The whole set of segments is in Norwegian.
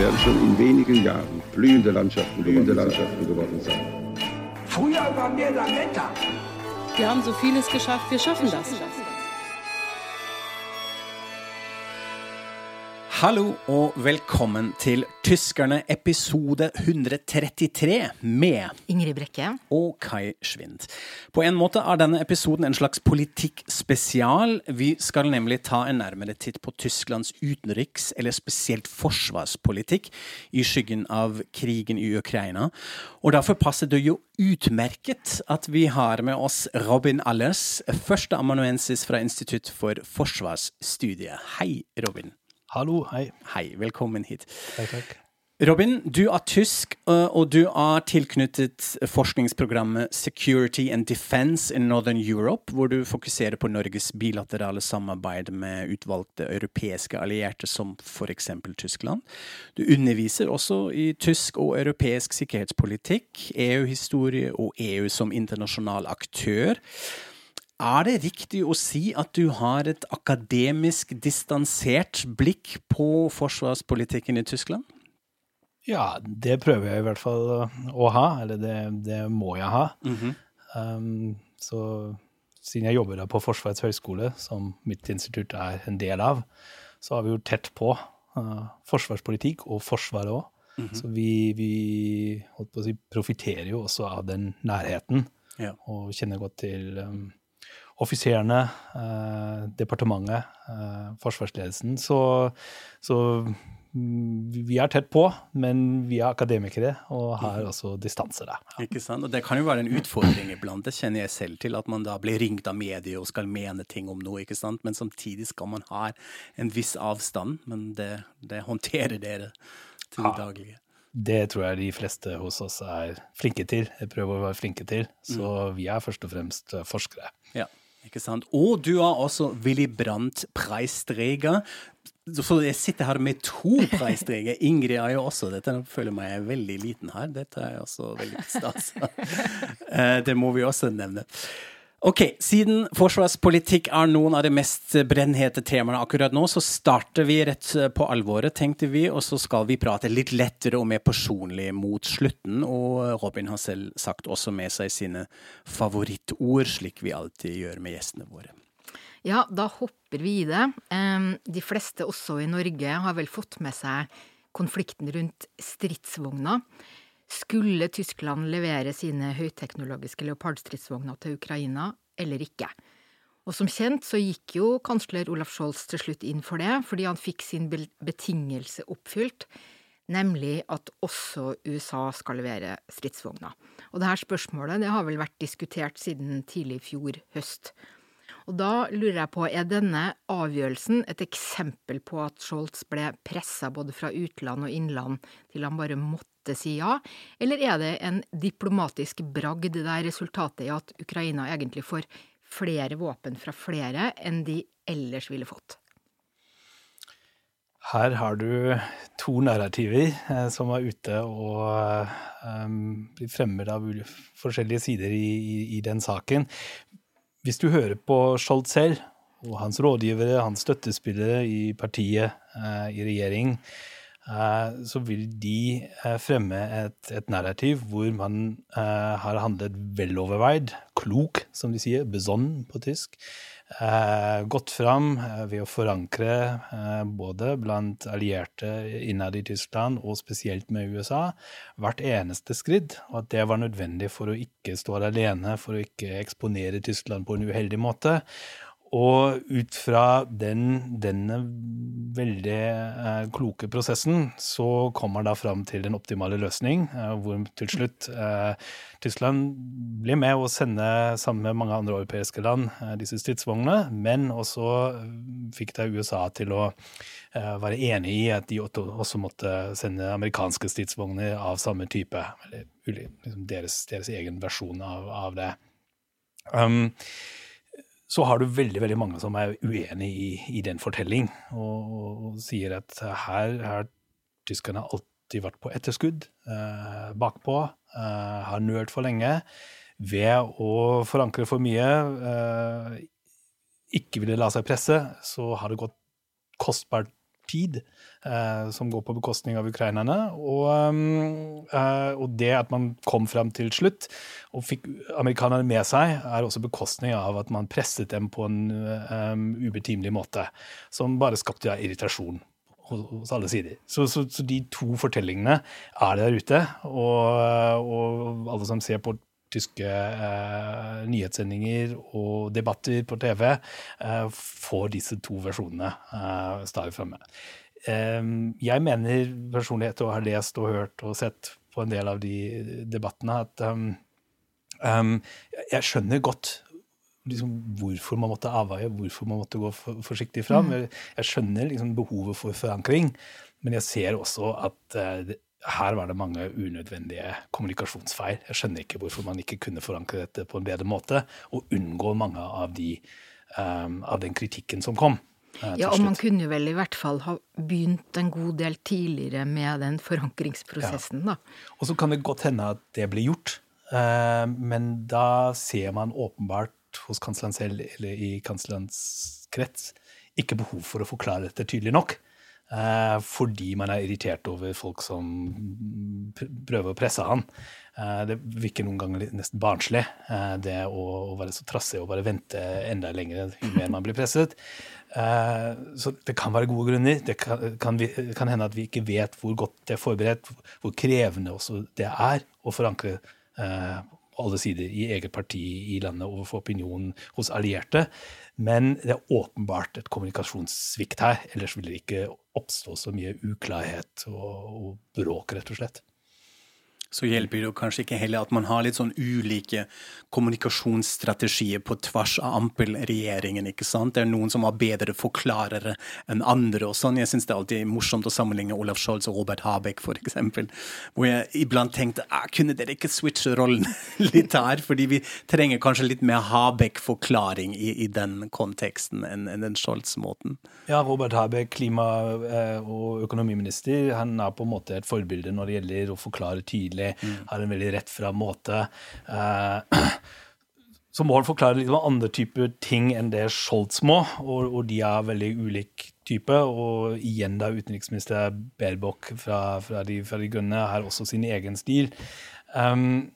Werden schon in wenigen Jahren blühende Landschaften, blühende Landschaften geworden sein. Früher waren wir Lametta. Wir haben so vieles geschafft, wir schaffen das. Hallo og velkommen til Tyskerne episode 133 med Ingrid Brekke. og Kai Schwind. På en måte er denne episoden en slags politikkspesial. Vi skal nemlig ta en nærmere titt på Tysklands utenriks- eller spesielt forsvarspolitikk i skyggen av krigen i Ukraina. Og derfor passer det jo utmerket at vi har med oss Robin Allers, førsteamanuensis fra Institutt for forsvarsstudiet. Hei, Robin. Hallo, hei. Hei, velkommen hit. Hei, takk. Robin, du er tysk, øh, og du er tilknyttet forskningsprogrammet Security and Defense in Northern Europe, hvor du fokuserer på Norges bilaterale samarbeid med utvalgte europeiske allierte, som f.eks. Tyskland. Du underviser også i tysk og europeisk sikkerhetspolitikk, EU-historie og EU som internasjonal aktør. Er det riktig å si at du har et akademisk distansert blikk på forsvarspolitikken i Tyskland? Ja, det prøver jeg i hvert fall å ha, eller det, det må jeg ha. um, så siden jeg jobber da på Forsvarets høgskole, som mitt institutt er en del av, så har vi jo tett på uh, forsvarspolitikk og Forsvaret òg. Så vi, vi holdt på å si, profitterer jo også av den nærheten, Ja. og kjenner godt til um, offiserene, eh, departementet, eh, forsvarsledelsen. Så, så mm, vi- er tett på, men vi er akademikere og har også distanse der. Ja. Ikke sant? Og det kan jo være en utfordring iblant, det kjenner jeg selv til, at man da blir ringt av medier og skal mene ting om noe, ikke sant? Men samtidig skal man ha en viss avstand, men det, det håndterer dere til det daglige. Det tror jeg de fleste hos oss er flinke til, prøver å være flinke til. Så vi er først og fremst forskere. Ja, ikke sant? Og du er også Willy Brandt-preistreger. Så jeg sitter her med to preistreger. Ingrid er jo også dette. Jeg føler meg veldig liten her. Dette er også veldig stas. Eh, det må vi også nevne. Ok, siden forsvarspolitikk er noen av de mest brennhete temaene akkurat nå, så starter vi rett på alvoret, tenkte vi, og så skal vi prate litt lettere og mer personlig mot slutten. Og Robin har selv sagt også med seg sine favorittord, slik vi alltid gjør med gjestene våre. Ja, da hopper vi i det. De fleste også i Norge har vel fått med seg konflikten rundt stridsvogner. Skulle Tyskland levere sine høyteknologiske Leopard-stridsvogner til Ukraina eller ikke? Og som kjent så gikk jo kansler Olaf Scholz til slutt inn for det, fordi han fikk sin betingelse oppfylt, nemlig at også USA skal levere stridsvogner. Og det her spørsmålet det har vel vært diskutert siden tidlig i fjor høst. Og da lurer jeg på, er denne avgjørelsen et eksempel på at Scholz ble pressa både fra utland og innland til han bare måtte si ja, eller er det en diplomatisk bragd der resultatet er at Ukraina egentlig får flere våpen fra flere enn de ellers ville fått? Her har du to narrativer eh, som er ute og eh, blir fremmet av forskjellige sider i, i, i den saken. Hvis du hører på Scholz selv, og hans rådgivere, hans støttespillere i partiet, eh, i regjering, så vil de eh, fremme et, et narrativ hvor man eh, har handlet veloverveid, klok, som de sier, besonnen på tysk, eh, gått fram eh, ved å forankre eh, både blant allierte innad i Tyskland og spesielt med USA hvert eneste skritt, og at det var nødvendig for å ikke stå alene, for å ikke eksponere Tyskland på en uheldig måte. Og ut fra den, denne veldig eh, kloke prosessen så kommer da fram til den optimale løsning, eh, hvor til slutt eh, Tyskland blir med å sende, sammen med mange andre europeiske land, eh, disse stridsvognene, men også eh, fikk da USA til å eh, være enig i at de også måtte sende amerikanske stridsvogner av samme type. Eller liksom deres, deres, egen versjon av, av det. Um, så har du veldig veldig mange som er uenig i, i den fortelling, og, og, sier at her har tyskerne alltid vært på etterskudd, eh, bakpå, eh, har nølt for lenge. Ved å forankre for mye, eh, ikke ville la seg presse, så har det gått kostbart tid som går på bekostning av ukrainerne. Og, eh, og, det at man kom fram til slutt og fikk amerikanerne med seg, er også bekostning av at man presset dem på en um, ubetimelig måte, som bare skapte ja, irritasjon hos alle sider. Så, så, så, de to fortellingene er der ute, og, og alle som ser på tyske eh, nyhetssendinger og debatter på TV eh, får disse to versjonene eh, stadig fremme. Eh, jeg mener personlig, etter å ha lest og hørt og sett på en del av de debattene, at um, um, jeg skjønner godt liksom, hvorfor man måtte avveie, hvorfor man måtte gå for, forsiktig fram. Mm. Jeg, jeg, skjønner liksom, behovet for forankring, men jeg ser også at uh, her var det mange unødvendige kommunikasjonsfeil. Jeg skjønner ikke hvorfor man ikke kunne forankre dette på en bedre måte og unngå mange av, de, um, av den kritikken som kom. Ja, og man kunne jo vel i hvert fall ha begynt en god del tidligere med den forankringsprosessen, ja. da. Og så kan det godt hende at det blir gjort, uh, men da ser man åpenbart hos kansleren selv eller i kanslerens krets ikke behov for å forklare dette tydelig nok. Eh, fordi man er irritert over folk som prøver å presse han. Eh, det virker noen ganger nesten barnslig, eh, det å, være så trassig og bare vente enda lenger jo mer man blir presset. Så det kan være gode grunner. Det kan, kan, vi, kan, hende at vi ikke vet hvor godt det er forberedt, hvor krevende også det er å forankre alle sider i eget parti i landet overfor opinionen hos allierte. Men det er åpenbart et kommunikasjonssvikt her. Ellers vil det ikke oppstå så mye uklarhet og, og bråk, rett og slett så hjelper det kanskje ikke heller at man har litt sånn ulike kommunikasjonsstrategier på tvers av Ampel-regjeringen, ikke sant? Det er noen som har bedre forklarere enn andre. og sånn. Jeg syns det er alltid morsomt å sammenligne Olaf Scholz og Robert Habeck, for eksempel. Hvor jeg iblant tenkte ah, kunne dere ikke switche rollen litt her? Fordi vi trenger kanskje litt mer Habeck-forklaring i, i, den konteksten enn, enn den Scholz-måten. Ja, Robert Habeck, klima- eh, og økonomiminister, han er på en måte et forbilde når det gjelder å forklare tydelig tydelig, mm. har en veldig rett fram måte. Eh, så må han forklare litt om andre typer ting enn det Scholz må, og, og, de er veldig ulik type. Og igjen da utenriksminister Baerbock fra, fra, de, fra de Grønne har også sin egen stil. Um,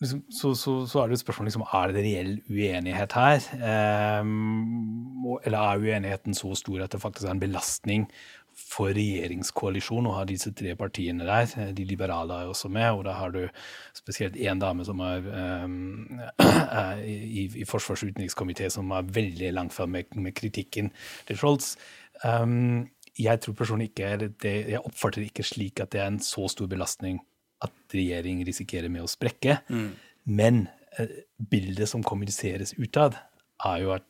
så, så, så, er det et spørsmål liksom, er det reell uenighet her. Um, eller er uenigheten så stor at det faktisk er en belastning for regjeringskoalisjon å ha disse tre partiene der. De liberale er også med, og da har du spesielt én dame som er um, i, i forsvars- og utenrikskomité som er veldig langt fram med, med, kritikken til Scholz. Um, jeg tror personlig ikke, det, jeg oppfatter det ikke slik at det er en så stor belastning at regjering risikerer med å sprekke. Mm. Men uh, bildet som kommuniseres utad, er jo at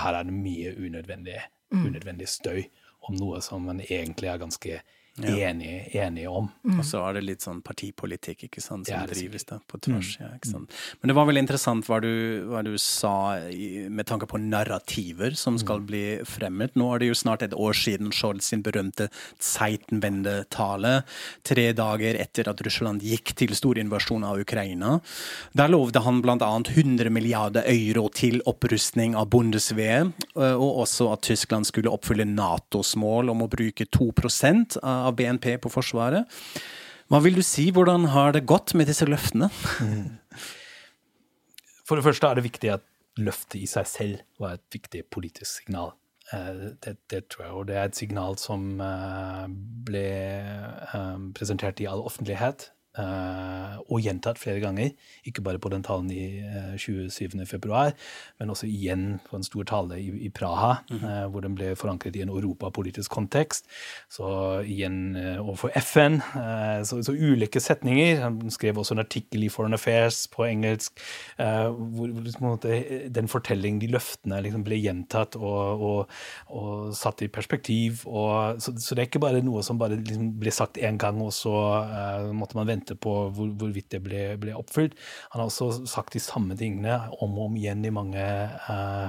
her er det mye unødvendig, mm. unødvendig støy om noe som egentlig er ganske enige, enige om. Mm. Og så er det litt sånn partipolitikk ikke sant, som ja, drives da, på tvers. Mm. Ja, ikke sant? Men det var vel interessant hva du, hva du sa i, med tanke på narrativer som skal mm. bli fremmet. Nå er det jo snart et år siden Scholz sin berømte Zeitenwende-tale, tre dager etter at Russland gikk til storinvasjon av Ukraina. Der lovde han bl.a. 100 milliarder euro til opprustning av Bundeswehr, og også at Tyskland skulle oppfylle Natos mål om å bruke 2% av av BNP på Forsvaret. Hva vil du si, hvordan har det gått med disse løftene? For det første er det viktig at løftet i seg selv var et viktig politisk signal. Eh, det, det, tror jeg, og det er et signal som eh, ble eh, presentert i all offentlighet og gjentatt flere ganger. Ikke bare på den talen i eh, 27. februar, men også igjen på en stor tale i, i Praha, -hmm. hvor den ble forankret i en europapolitisk kontekst. Så igjen eh, overfor FN. Eh, så, så ulike setninger. Han skrev også en artikkel i Foreign Affairs på engelsk eh, hvor, hvor måte, den fortellingen, de løftene, liksom ble gjentatt og, og, og satt i perspektiv. Og, så, så det er ikke bare noe som bare liksom ble sagt én gang, og så eh, måtte man vente på hvor, hvorvidt det ble, ble oppfylt. Han har også sagt de samme tingene om og om igjen i mange eh,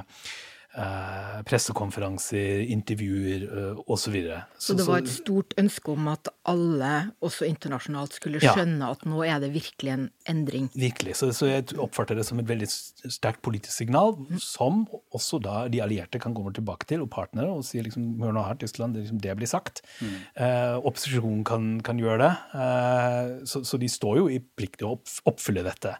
eh, pressekonferanser, intervjuer uh, osv. Så det var et stort ønske om at alle, også internasjonalt, skulle Ja. skjønne at nå er det virkelig en endring. Virkelig. Så, så jeg oppfatter det som et veldig sterkt politisk signal, som også da de allierte kan komme tilbake til, og partnere, og si liksom, hør nå her, Tyskland, det, liksom, det blir sagt. Eh, opposisjonen kan, kan gjøre det. Eh, så, så de står jo i plikt til å oppfylle dette.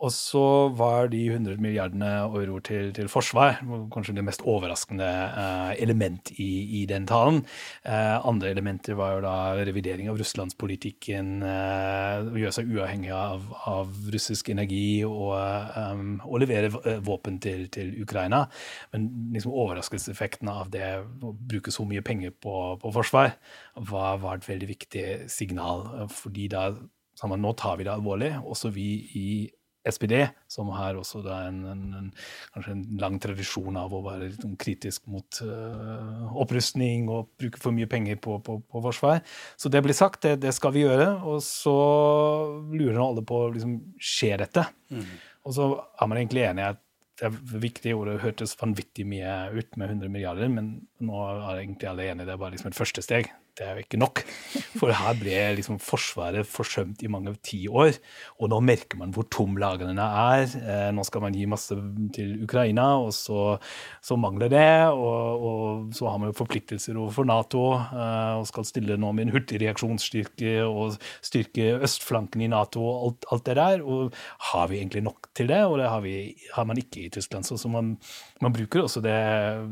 Og så var de 100 milliardene euro til, til forsvar kanskje det mest overraskende eh, element i, i den talen. Eh, andre elementer var jo da revidering av russlandspolitikken, eh, gjøre seg uavhengig av, av russisk energi og, eh, og levere eh, våpen til, til Ukraina. Men liksom overraskelseseffekten av det å bruke så mye penger på, på forsvar var, var et veldig viktig signal, fordi da nå tar vi det alvorlig. Også vi i SPD, som har også en, en, en, kanskje en lang tradisjon av å være sånn kritisk mot uh, opprustning og bruke for mye penger på, på, på forsvar. Så det blir sagt, det, det skal vi gjøre. Og så lurer alle på liksom, skjer dette? Og så er man egentlig enig i at det er viktig, og det hørtes vanvittig mye ut med 100 milliarder, men nå er egentlig alle enige, det er bare liksom et første steg. Det er jo ikke nok. For her ble liksom Forsvaret forsømt i mange tiår, og nå merker man hvor tom lagrene er. Eh, nå skal man gi masse til Ukraina, og så, så mangler det. Og, og så har man jo forpliktelser overfor Nato, eh, og skal stille nå med en hurtig reaksjonsstyrke og styrke østflanken i Nato og alt, alt det der. Og har vi egentlig nok til det? Og det har, vi, har man ikke i Tyskland. Så, så man, man bruker også det,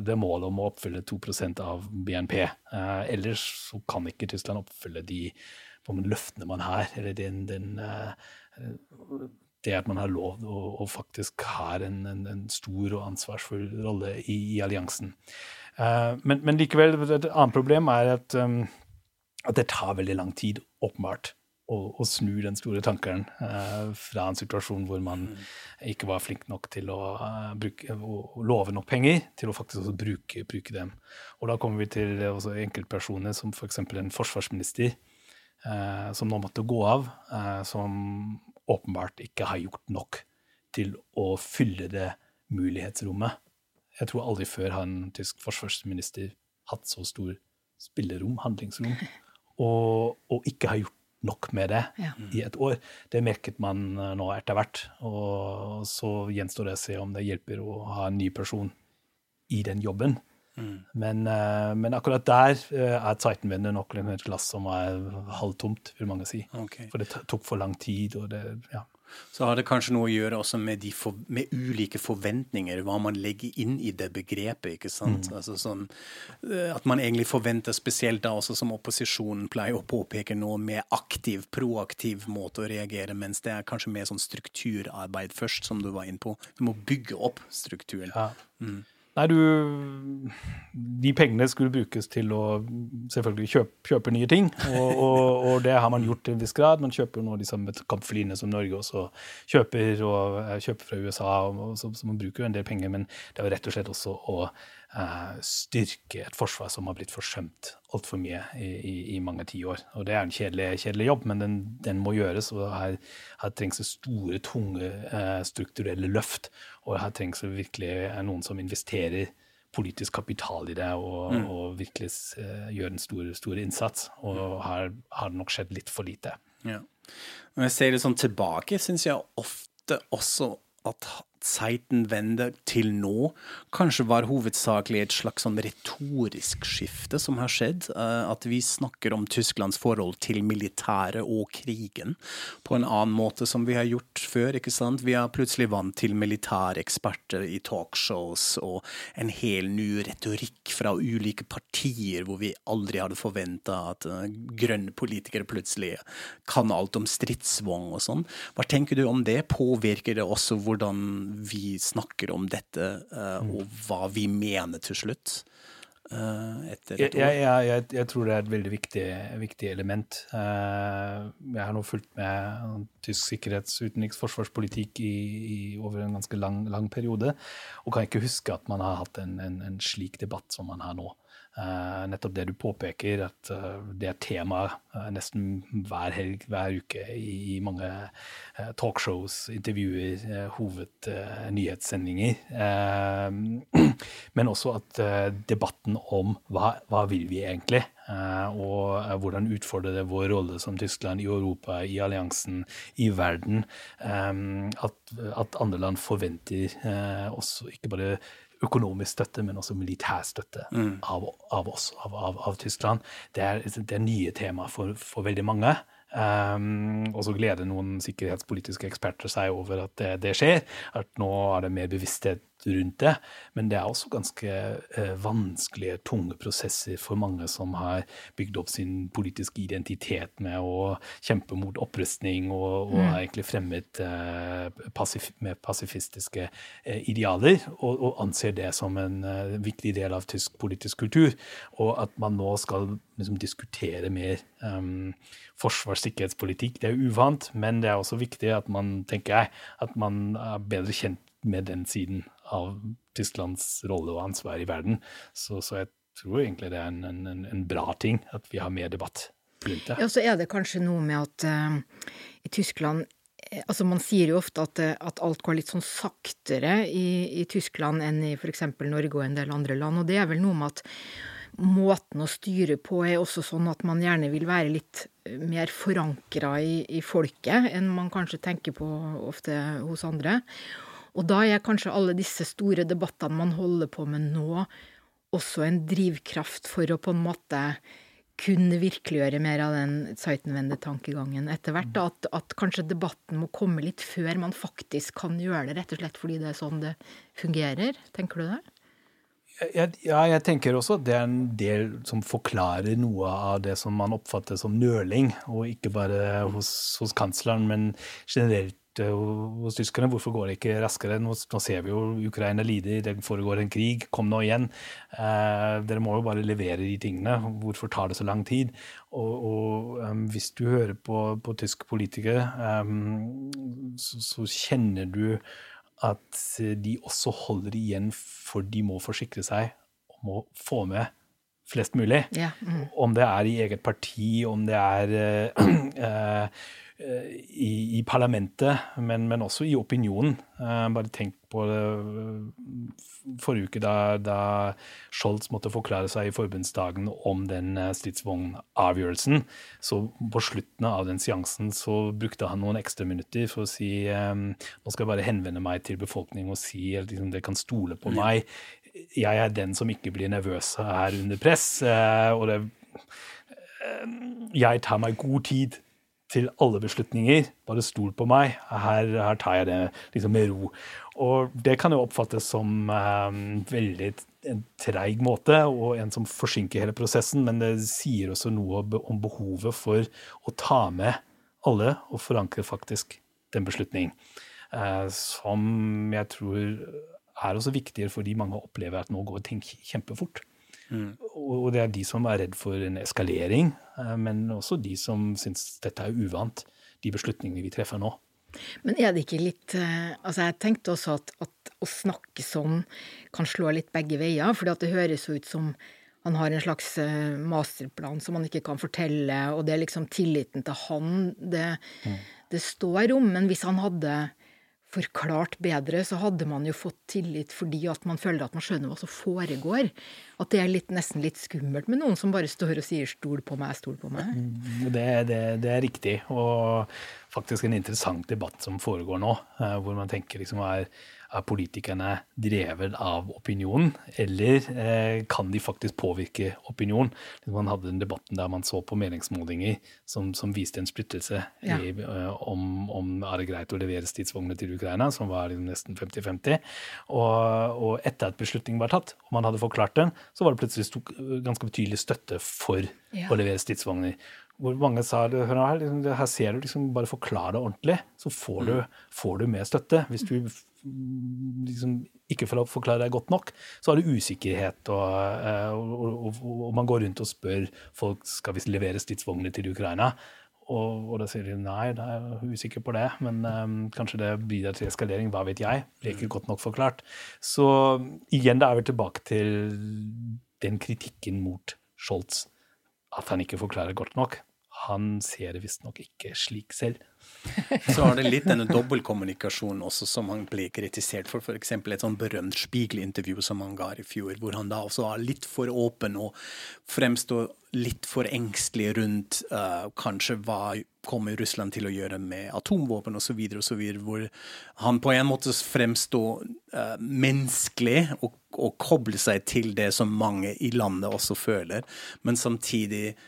det målet om å oppfylle 2% av BNP. Eh, ellers så kan ikke Tyskland oppfylle de løftene man har, eller den, den eh, det at man har lov og, og faktisk har en, en, en stor og ansvarsfull rolle i, i alliansen. Eh, men, men likevel, et annet problem er at, um, at det tar veldig lang tid, åpenbart, å, å snu den store tankeren eh, fra en situasjon hvor man ikke var flink nok til å, uh, bruke, å, love nok penger, til å faktisk også bruke, bruke dem. Og da kommer vi til også enkeltpersoner som f.eks. en forsvarsminister, eh, som nå måtte gå av, eh, som åpenbart ikke har gjort nok til å fylle det mulighetsrommet. Jeg tror aldri før har en tysk forsvarsminister hatt så stor spillerom, handlingsrom, og, og ikke har gjort nok med det Ja. i et år. Det merket man eh, nå etter hvert, og så gjenstår det å se om det hjelper å ha en ny person i den jobben. Men, eh, men akkurat der eh, er Zeitenwende nok et glass som er halvtomt, vil mange si. Okay. For det tok for lang tid, og det Ja. Så har det kanskje noe å gjøre også med, de for, med ulike forventninger, hva man legger inn i det begrepet. ikke sant? Altså sånn, eh, At man egentlig forventer, spesielt da også som opposisjonen pleier å påpeke noe med aktiv, proaktiv måte å reagere, mens det er kanskje mer sånn strukturarbeid først, som du var inne på. Du må bygge opp strukturen. Ja. Nei, du De pengene skulle brukes til å selvfølgelig kjøpe, kjøpe nye ting, og, og, og det har man gjort til en viss grad. Man kjøper nå de samme kampflyene som Norge også kjøper, og eh, kjøper fra USA, og, så, så man bruker jo en del penger, men det er jo rett og slett også å uh, styrke et forsvar som har blitt forsømt altfor mye i, i, i mange tiår. Og det er en kjedelig, kjedelig jobb, men den, den må gjøres, og her, her trengs det store, tunge uh, strukturelle løft. Og her trengs det virkelig noen som investerer politisk kapital i det og, og virkelig uh, gjør en stor, stor innsats. Og her har det nok skjedd litt for lite. Ja. Når jeg ser det sånn tilbake, syns jeg ofte også at Zeitenwende til nå kanskje var hovedsakelig et slags sånn retorisk skifte som har skjedd. Eh, at vi snakker om Tysklands forhold til militæret og krigen på en annen måte som vi har gjort før. ikke sant? Vi er plutselig vant til militæreksperter i talkshows og en hel ny retorikk fra ulike partier hvor vi aldri hadde forventa at uh, grønne politikere plutselig kan alt om stridsvogn og sånn. Hva tenker du om det? Påvirker det også hvordan vi snakker om dette, uh, og hva vi mener til slutt? Uh, etter et år? Jeg, jeg, jeg, jeg, tror det er et veldig viktig, viktig element. Uh, jeg har nå fulgt med tysk sikkerhets-, utenriks-, forsvarspolitikk i, i, over en ganske lang, lang, periode, og kan ikke huske at man har hatt en, en, en slik debatt som man har nå. Uh, nettopp det du påpeker, at uh, det er tema uh, nesten hver helg, hver uke i mange talkshows, intervjuer, hovednyhetssendinger. men også at debatten om hva, hva vil vi egentlig, og hvordan utfordrer det vår rolle som Tyskland i Europa, i alliansen, i verden, at, at andre land forventer også ikke bare økonomisk støtte, men også militær støtte mm. av, av, oss, av, av, av, Tyskland. Det er, det er nye tema for, for veldig mange. Um, og så gleder noen sikkerhetspolitiske eksperter seg over at det, det, skjer. At nå er det mer bevissthet rundt det. Men det er også ganske eh, vanskelige, tunge prosesser for mange som har bygd opp sin politiske identitet med å kjempe mot opprustning og, og mm. har egentlig fremmet eh, pasif med pasifistiske eh, idealer, og, og, anser det som en viktig del av tysk politisk kultur. Og at man nå skal liksom, diskutere mer um, forsvars- sikkerhetspolitikk. Det er uvant, men det er også viktig at man tenker jeg, at man er bedre kjent med den siden av Tysklands rolle og ansvar i verden. Så, så jeg tror egentlig det er en, en, en, bra ting at vi har mer debatt rundt det. Ja, så er det kanskje noe med at uh, i Tyskland eh, Altså, Man sier jo ofte at, at, alt går litt sånn saktere i, i Tyskland enn i f.eks. Norge og en del andre land. Og det er vel noe med at måten å styre på er også sånn at man gjerne vil være litt eh, mer forankra i, i, folket enn man kanskje tenker på ofte hos andre. Og da er kanskje alle disse store debattene man holder på med nå, også en drivkraft for å på en måte kunne virkeliggjøre mer av den Zeitenwende-tankegangen etter hvert. At, at, kanskje debatten må komme litt før man faktisk kan gjøre det, rett og slett fordi det er sånn det fungerer. Tenker du det? Jeg, ja, jeg tenker også at det er en del som forklarer noe av det som man oppfatter som nøling, og ikke bare hos, hos kansleren, men generelt eh, hos tyskerne. Hvorfor går det ikke raskere? Nå, nå ser vi jo Ukraina lider, det foregår en krig. Kom nå igjen. Eh, dere må jo bare levere de tingene. Hvorfor tar det så lang tid? Og, og um, hvis du hører på, på tyske politikere, um, så, så kjenner du at de også holder igjen for de må forsikre seg om å få med flest mulig. Ja, mm. Om det er i eget parti, om det er uh, i, i, parlamentet, men, men, også i opinionen. Uh, bare tenk på det forrige uke, da, da, Scholz måtte forklare seg i forbundsdagen om den stridsvognavgjørelsen. Så på slutten av den seansen så brukte han noen ekstra minutter for å si nå skal jeg bare henvende meg til befolkningen og si at liksom, dere kan stole på meg jeg er den som ikke blir nervøs her under press. Eh, og det eh, Jeg tar meg god tid til alle beslutninger. Bare stol på meg. Her, her tar jeg det liksom med ro. Og det kan jo oppfattes som eh, veldig en treig måte, og en som forsinker hele prosessen, men det sier også noe om behovet for å ta med alle og forankre faktisk den beslutning. Eh, som jeg tror er også viktigere fordi mange opplever at nå går ting kjempefort. Mm. Og det er de som er redd for en eskalering, men også de som syns dette er uvant, de beslutningene vi treffer nå. Men er det ikke litt eh, Altså, jeg tenkte også at, at å snakke sånn kan slå litt begge veier, fordi at det høres ut som han har en slags eh, masterplan som han ikke kan fortelle, og det er liksom tilliten til han det, mm. det står om. Men hvis han hadde forklart bedre, så hadde man jo fått tillit fordi at man føler at man skjønner hva som foregår. At det er litt, nesten litt skummelt med noen som bare står og sier 'stol på meg, stol på meg'. Mm, det, det, det er riktig. Og, faktisk en interessant debatt som foregår nå, eh, hvor man tenker liksom er, er politikerne drevet av opinionen, eller eh, kan de faktisk påvirke opinion? Man hadde den debatten der man så på meningsmålinger som, som viste en splittelse Ja. i, eh, om, om er det greit å levere stridsvogner til Ukraina, som var liksom nesten 50-50. Og, og etter at beslutningen var tatt, og man hadde forklart den, så var det plutselig sto, ganske betydelig støtte for Ja. å levere stridsvogner. Hvor mange sa hør her, liksom, her ser du, liksom, bare forklar det ordentlig, så får du, får du mer støtte. Hvis du mm, liksom ikke forklare deg godt nok, så har du usikkerhet, og, eh, og, og, og man går rundt og spør folk skal vi levere stridsvogner til Ukraina. Og, og da sier de nei, er jeg usikker på det, men um, kanskje det bidrar til eskalering, hva vet jeg. Blir ikke godt nok forklart. Så igjen, da er vi tilbake til den kritikken mot Scholz. At han ikke forklarer godt nok. Han ser det visstnok ikke slik selv. Så har det litt denne dobbeltkommunikasjonen også som han ble kritisert for. F.eks. et sånn berømt Spiegel-intervju som han ga i fjor, hvor han da også var litt for åpen og fremstår litt for engstelig rundt uh, kanskje hva kommer Russland til å gjøre med atomvåpen osv., osv., hvor han på en måte fremstår uh, menneskelig og, og kobler seg til det som mange i landet også føler, men samtidig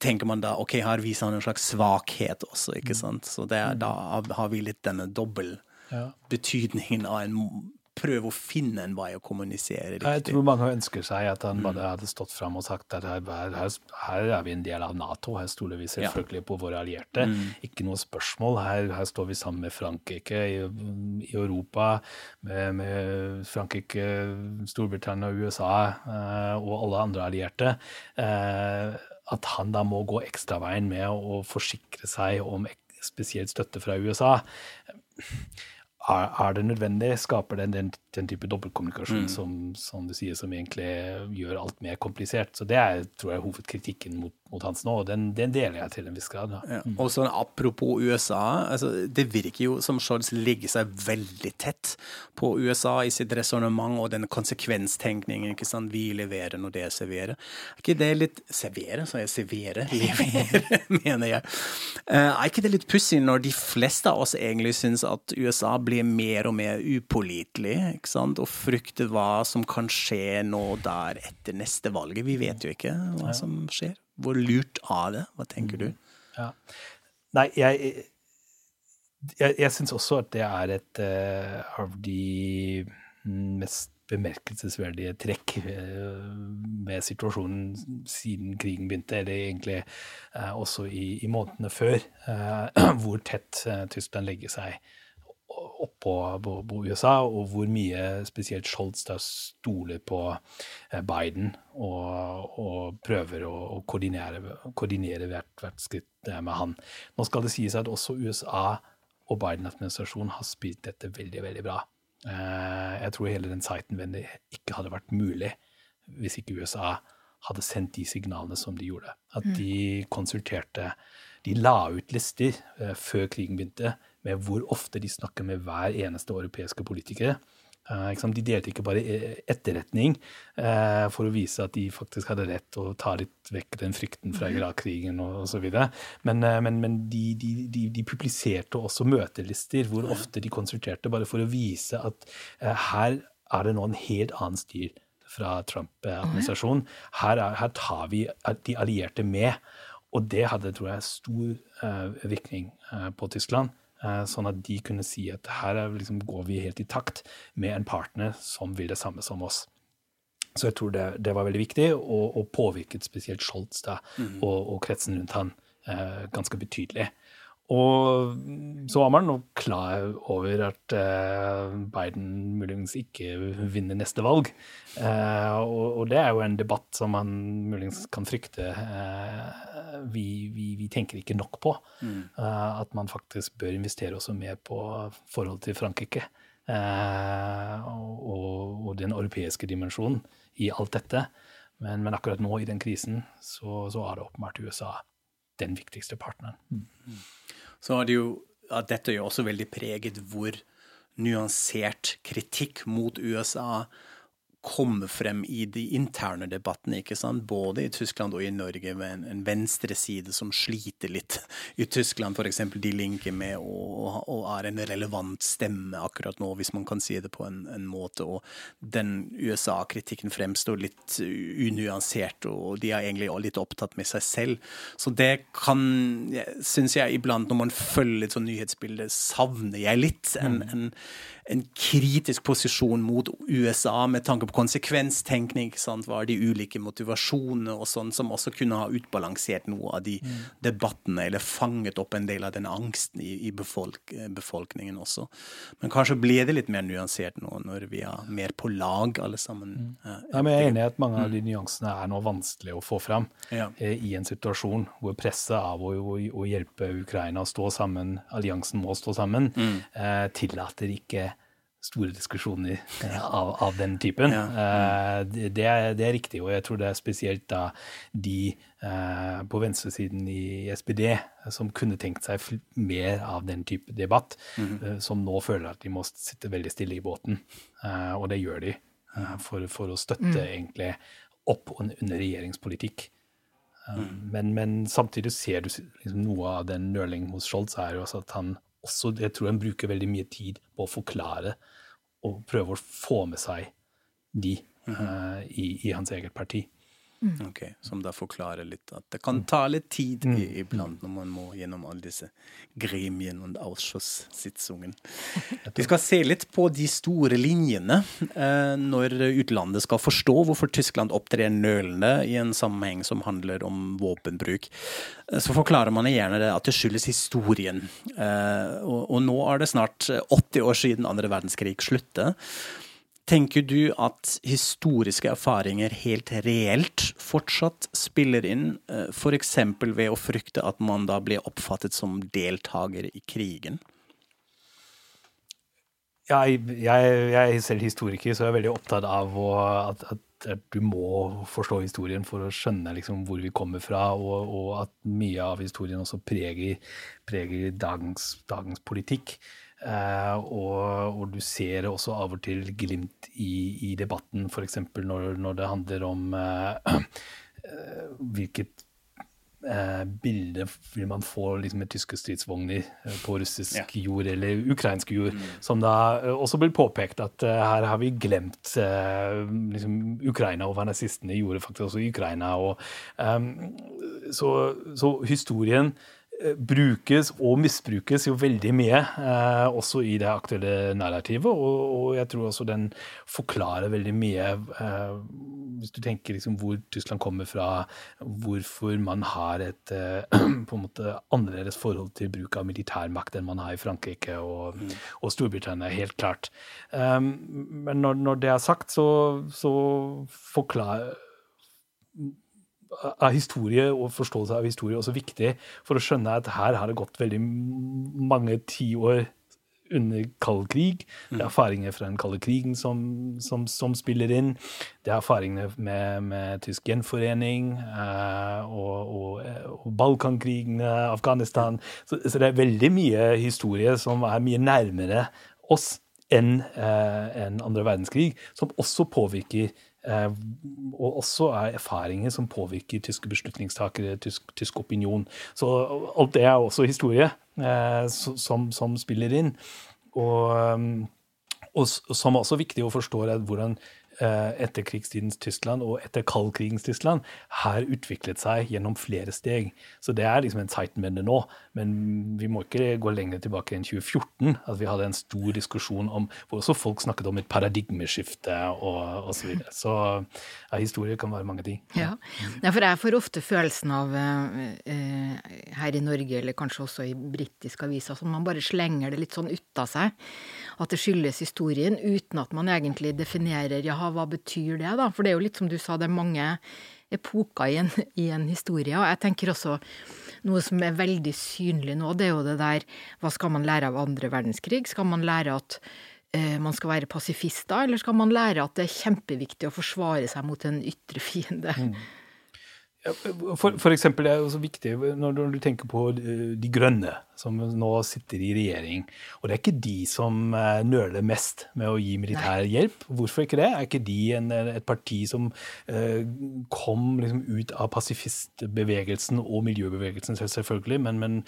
tenker man da ok, her viser han en slags svakhet også, ikke sant. Så det er, da har vi litt denne dobbel Ja. betydningen av en prøve å finne en vei å kommunisere riktig. Jeg tror mange ønsker seg at han bare hadde stått fram og sagt at her, her, her er vi en del av Nato, her stoler vi selvfølgelig på våre allierte. Ikke noe spørsmål. Her, her står vi sammen med Frankrike i, i Europa, med, med Frankrike, Storbritannia, USA eh, og alle andre allierte. Eh, at han da må gå ekstraveien med å forsikre seg om spesielt støtte fra USA. Er, er det nødvendig? Skaper det den, den type dobbeltkommunikasjon som, som du sier, som egentlig gjør alt mer komplisert? Så det er tror jeg, hovedkritikken mot, mot Hans nå, og den, den deler jeg til en viss grad. Da. Mm. Og sånn apropos USA, altså, det virker jo som Scholz legger seg veldig tett på USA i sitt resonnement og den konsekvenstenkningen. ikke sant? Vi leverer når det serverer. Er ikke det litt Servere, sa jeg servere? Levere, mener jeg. Eh, er ikke det litt pussig når de fleste av oss egentlig syns at USA blir mer og mer upålitelig? Og frykte hva som kan skje nå der etter neste valget? Vi vet jo ikke hva som skjer. Hvor lurt er det? Hva tenker du? Ja. Nei, jeg, jeg, jeg syns også at det er et uh, av de mest bemerkelsesverdige trekk ved med situasjonen siden krigen begynte, eller egentlig eh, også i, i månedene før, eh, hvor tett eh, Tyskland legger seg oppå på, på USA, og hvor mye spesielt Scholz da stoler på eh, Biden og, og prøver å, å koordinere, koordinere hvert, hvert skritt eh, med han. Nå skal det sies at også USA og Biden-administrasjonen har spilt dette veldig, veldig bra. Eh, Jeg tror hele den Zeitenwende ikke hadde vært mulig hvis ikke USA hadde sendt de signalene som de gjorde. At de konsulterte De la ut lister før krigen begynte med hvor ofte de snakker med hver eneste europeiske politikere. Eh? De delte ikke bare eh, etterretning eh, for å vise at de faktisk hadde rett og ta litt vekk den frykten fra Irak-krigen og osv. Men, men, men de, de, de, de publiserte også møtelister hvor ofte de konsulterte, bare for å vise at her er det nå en helt annen styr fra Trump-administrasjonen. Her, er- her tar vi de allierte med. Og det hadde, tror jeg, stor virkning på Tyskland. Eh, sånn at de kunne si at her er, liksom, går vi helt i takt med en partner som vil det samme som oss. Så jeg tror det, det var veldig viktig, og, og påvirket spesielt Scholz da, og, og kretsen rundt han eh, ganske betydelig. Og så var man nok klar over at eh, Biden muligens ikke vinner neste valg. Eh, og, det er jo en debatt som man muligens kan frykte eh, vi, vi, vi tenker ikke nok på. Eh, at man faktisk bør investere også mer på forholdet til Frankrike. Eh, og, og, og den europeiske dimensjonen i alt dette. Men, men akkurat nå i den krisen så, så er det åpenbart USA den viktigste partneren. så er det jo ja, dette er jo også veldig preget hvor nyansert kritikk mot USA kommer frem i de interne debattene, ikke sant? både i Tyskland og i Norge, med en, en venstreside som sliter litt. I Tyskland f.eks. de linker med og, og er en relevant stemme akkurat nå, hvis man kan si det på en, en måte. Og den USA-kritikken fremstår litt unyansert, og de er egentlig litt opptatt med seg selv. Så det kan, syns jeg iblant, når man følger et sånt nyhetsbildet, savner jeg litt. en, en en kritisk posisjon mot USA med tanke på konsekvenstenkning. Sant? Hva er de ulike motivasjonene og sånn, som også kunne ha utbalansert noe av de mm. debattene, eller fanget opp en del av den angsten i, i befolk, befolkningen også. Men kanskje blir det litt mer nyansert nå, når vi er mer på lag, alle sammen. Mm. Ja, men jeg er enig i at mange av de mm. nyansene er nå vanskelig å få fram ja. Eh, i en situasjon hvor presset av å, å, å, hjelpe Ukraina å stå sammen, alliansen må stå sammen, mm. eh, tillater ikke store diskusjoner eh, av, av den typen. Ja. Uh, det, er, det, er, riktig, og jeg tror det er spesielt da de uh, på venstresiden i SPD som kunne tenkt seg mer av den type debatt, mm uh, som nå føler at de må sitte veldig stille i båten. og det gjør de for, for, å støtte mm. egentlig opp under regjeringspolitikk. Mm. Men, men, samtidig ser du liksom, noe av den nøling hos Scholz er jo også at han også, jeg tror han bruker veldig mye tid på å forklare og prøve å få med seg de mm -hmm. uh, i, i, hans eget parti. Mm. Ok, Som da forklarer litt at det kan ta litt tid mm. iblant når man må gjennom alle disse gremien og Ausschusssitzungen. Vi skal se litt på de store linjene eh, når utlandet skal forstå hvorfor Tyskland opptrer nølende i en sammenheng som handler om våpenbruk. Eh, så forklarer man gjerne det at det skyldes historien. Eh, og, og nå er det snart 80 år siden andre verdenskrig sluttet. Tenker du at historiske erfaringer helt reelt fortsatt spiller inn, eh, f.eks. ved å frykte at man da blir oppfattet som deltaker i krigen? Jeg, jeg, jeg er selv historiker, så jeg er veldig opptatt av å, at, at, du må forstå historien for å skjønne liksom, hvor vi kommer fra, og, og, at mye av historien også preger, preger dagens, dagens politikk. Uh, og, og, du ser også av og til glimt i, i debatten, f.eks. Når, når det handler om uh, uh, hvilket bilde vil man få liksom, med tyske stridsvogner på russisk ja. jord eller ukrainsk jord. Mm. Som da også blir påpekt at her har vi glemt liksom, Ukraina, og hva nazistene gjorde faktisk også i Ukraina. Og, um, så, så historien brukes og misbrukes jo veldig mye, eh, også i det aktuelle narrativet. Og, og, jeg tror også den forklarer veldig mye, eh, hvis du tenker liksom hvor Tyskland kommer fra, hvorfor man har et eh, på en måte annerledes forhold til bruk av militærmakt enn man har i Frankrike og, mm. og Storbritannia, helt klart. Um, men når, når, det er sagt, så, så forklarer er historie og forståelse av historie også viktig for å skjønne at her har det gått veldig mange tiår under kald krig. Det er mm. erfaringer fra den kalde krigen som, som, som spiller inn. Det er erfaringene med, med tysk gjenforening eh, og, og, og Balkankrigene, Afghanistan. Så, så, det er veldig mye historie som er mye nærmere oss enn eh, en andre verdenskrig, som også påvirker Eh, og også er erfaringer som påvirker tyske beslutningstakere, tysk, tysk opinion. Så alt det er også historie eh, som, som, spiller inn. Og, eh, og, som er også viktig å forstå er hvordan Eh, etterkrigstidens Tyskland og etter kaldkrigens Tyskland har utviklet seg gjennom flere steg. Så det er liksom en Zeitenwende nå. Men vi må ikke gå lenger tilbake enn 2014. At vi hadde en stor diskusjon om hvor også folk snakket om et paradigmeskifte og osv. Så, videre. så ja, historie kan være mange ting. Ja, ja for jeg får ofte følelsen av eh, her i Norge, eller kanskje også i britiske aviser, at man bare slenger det litt sånn ut av seg. At det skyldes historien, uten at man egentlig definerer jaha, hva betyr det, da? For det er jo litt som du sa, det er mange epoker i en, i en historie. Og jeg tenker også noe som er veldig synlig nå, det er jo det der Hva skal man lære av andre verdenskrig? Skal man lære at eh, man skal være pasifister, eller skal man lære at det er kjempeviktig å forsvare seg mot en ytre fiende? Mm. For, for eksempel det er også viktig når du tenker på eh, De grønne, som nå sitter i regjering. Og det er ikke de som eh, nøler mest med å gi militær hjelp. Hvorfor ikke det? Er ikke de en, et parti som eh, kom liksom ut av pasifistbevegelsen og miljøbevegelsen, selvfølgelig, men, men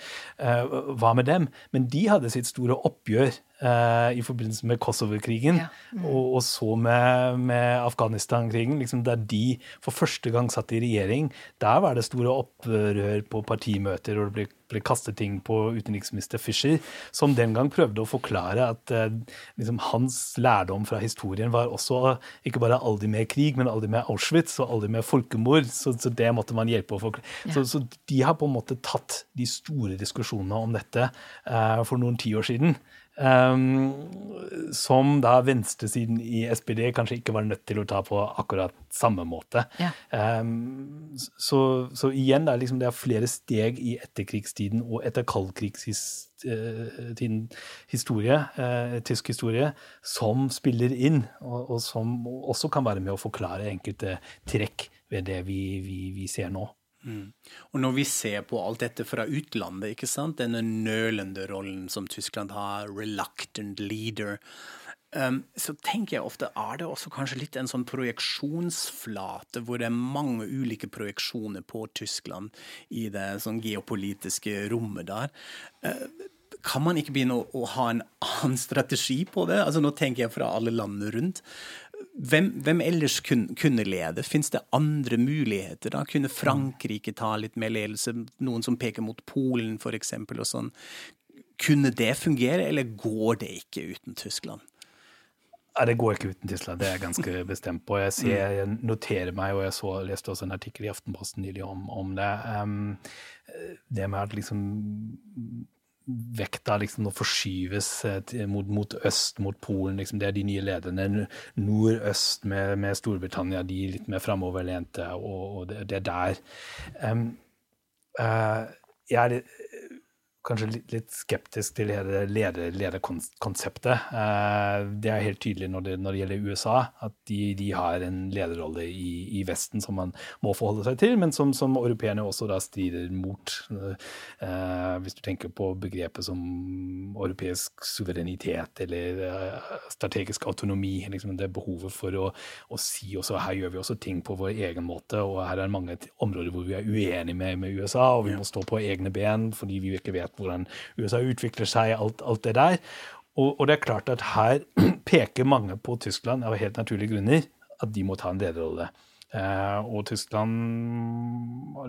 eh, hva med dem? Men de hadde sitt store oppgjør i forbindelse med Kosovo-krigen, ja. mm. og, og, så med, med Afghanistan-krigen, liksom der de for første gang satt i regjering. Der var det store opprør på partimøter, og det ble, ble kastet ting på utenriksminister Fischer, som den gang prøvde å forklare at eh, liksom, hans lærdom fra historien var også ikke bare aldri mer krig, men aldri mer Auschwitz og aldri mer folkemord. Så, så det måtte man hjelpe å forklare. Ja. Så, så, de har på en måte tatt de store diskusjonene om dette eh, for noen tiår siden. Um, som da venstresiden i SPD kanskje ikke var nødt til å ta på akkurat samme måte. Ja. Um, så, så, igjen, det er, liksom, det er flere steg i etterkrigstiden og etter kaldkrigstiden historie, uh, tysk historie, som spiller inn, og, og, som også kan være med å forklare enkelte trekk ved det vi, vi, vi ser nå. Mm. Og når vi ser på alt dette fra utlandet, ikke sant? denne nølende rollen som Tyskland har, reluctant leader, um, så tenker jeg ofte er det også kanskje litt en sånn projeksjonsflate hvor det er mange ulike projeksjoner på Tyskland i det sånn geopolitiske rommet der. Uh, kan man ikke begynne å, å, ha en annen strategi på det? Altså Nå tenker jeg fra alle landene rundt. Hvem, hvem, ellers kunne, kunne lede? Fins det andre muligheter? da? Kunne Frankrike ta litt mer ledelse? Noen som peker mot Polen, f.eks. og sånn. Kunne det fungere, eller går det ikke uten Tyskland? Nei, Det går ikke uten Tyskland, det er jeg ganske bestemt på. Jeg, ser, mm. jeg noterer meg, og jeg så, leste også en artikkel i Aftenposten nylig om, om det. Um, det med at liksom vekta liksom nå forskyves eh, mot, mot, øst, mot Polen. Liksom, det er de nye lederne. Nord-øst med, med, Storbritannia, de litt mer framoverlente, og, og det, det, er der. Um, uh, jeg er kanskje litt, skeptisk til hele lederkonseptet. Eh, det er helt tydelig når det, når det gjelder USA, at de, de har en lederrolle i, i, Vesten som man må forholde seg til, men som, som europeerne også da strider mot. Eh, hvis du tenker på begrepet som europeisk suverenitet eller eh, strategisk autonomi, liksom det behovet for å, å, si også her gjør vi også ting på vår egen måte, og her er mange områder hvor vi er uenige med, med USA, og vi må stå på egne ben fordi vi ikke vet hvordan USA utvikler seg, alt, alt det der. Og, og, det er klart at her peker mange på Tyskland av helt naturlige grunner at de må ta en lederrolle. Eh, og Tyskland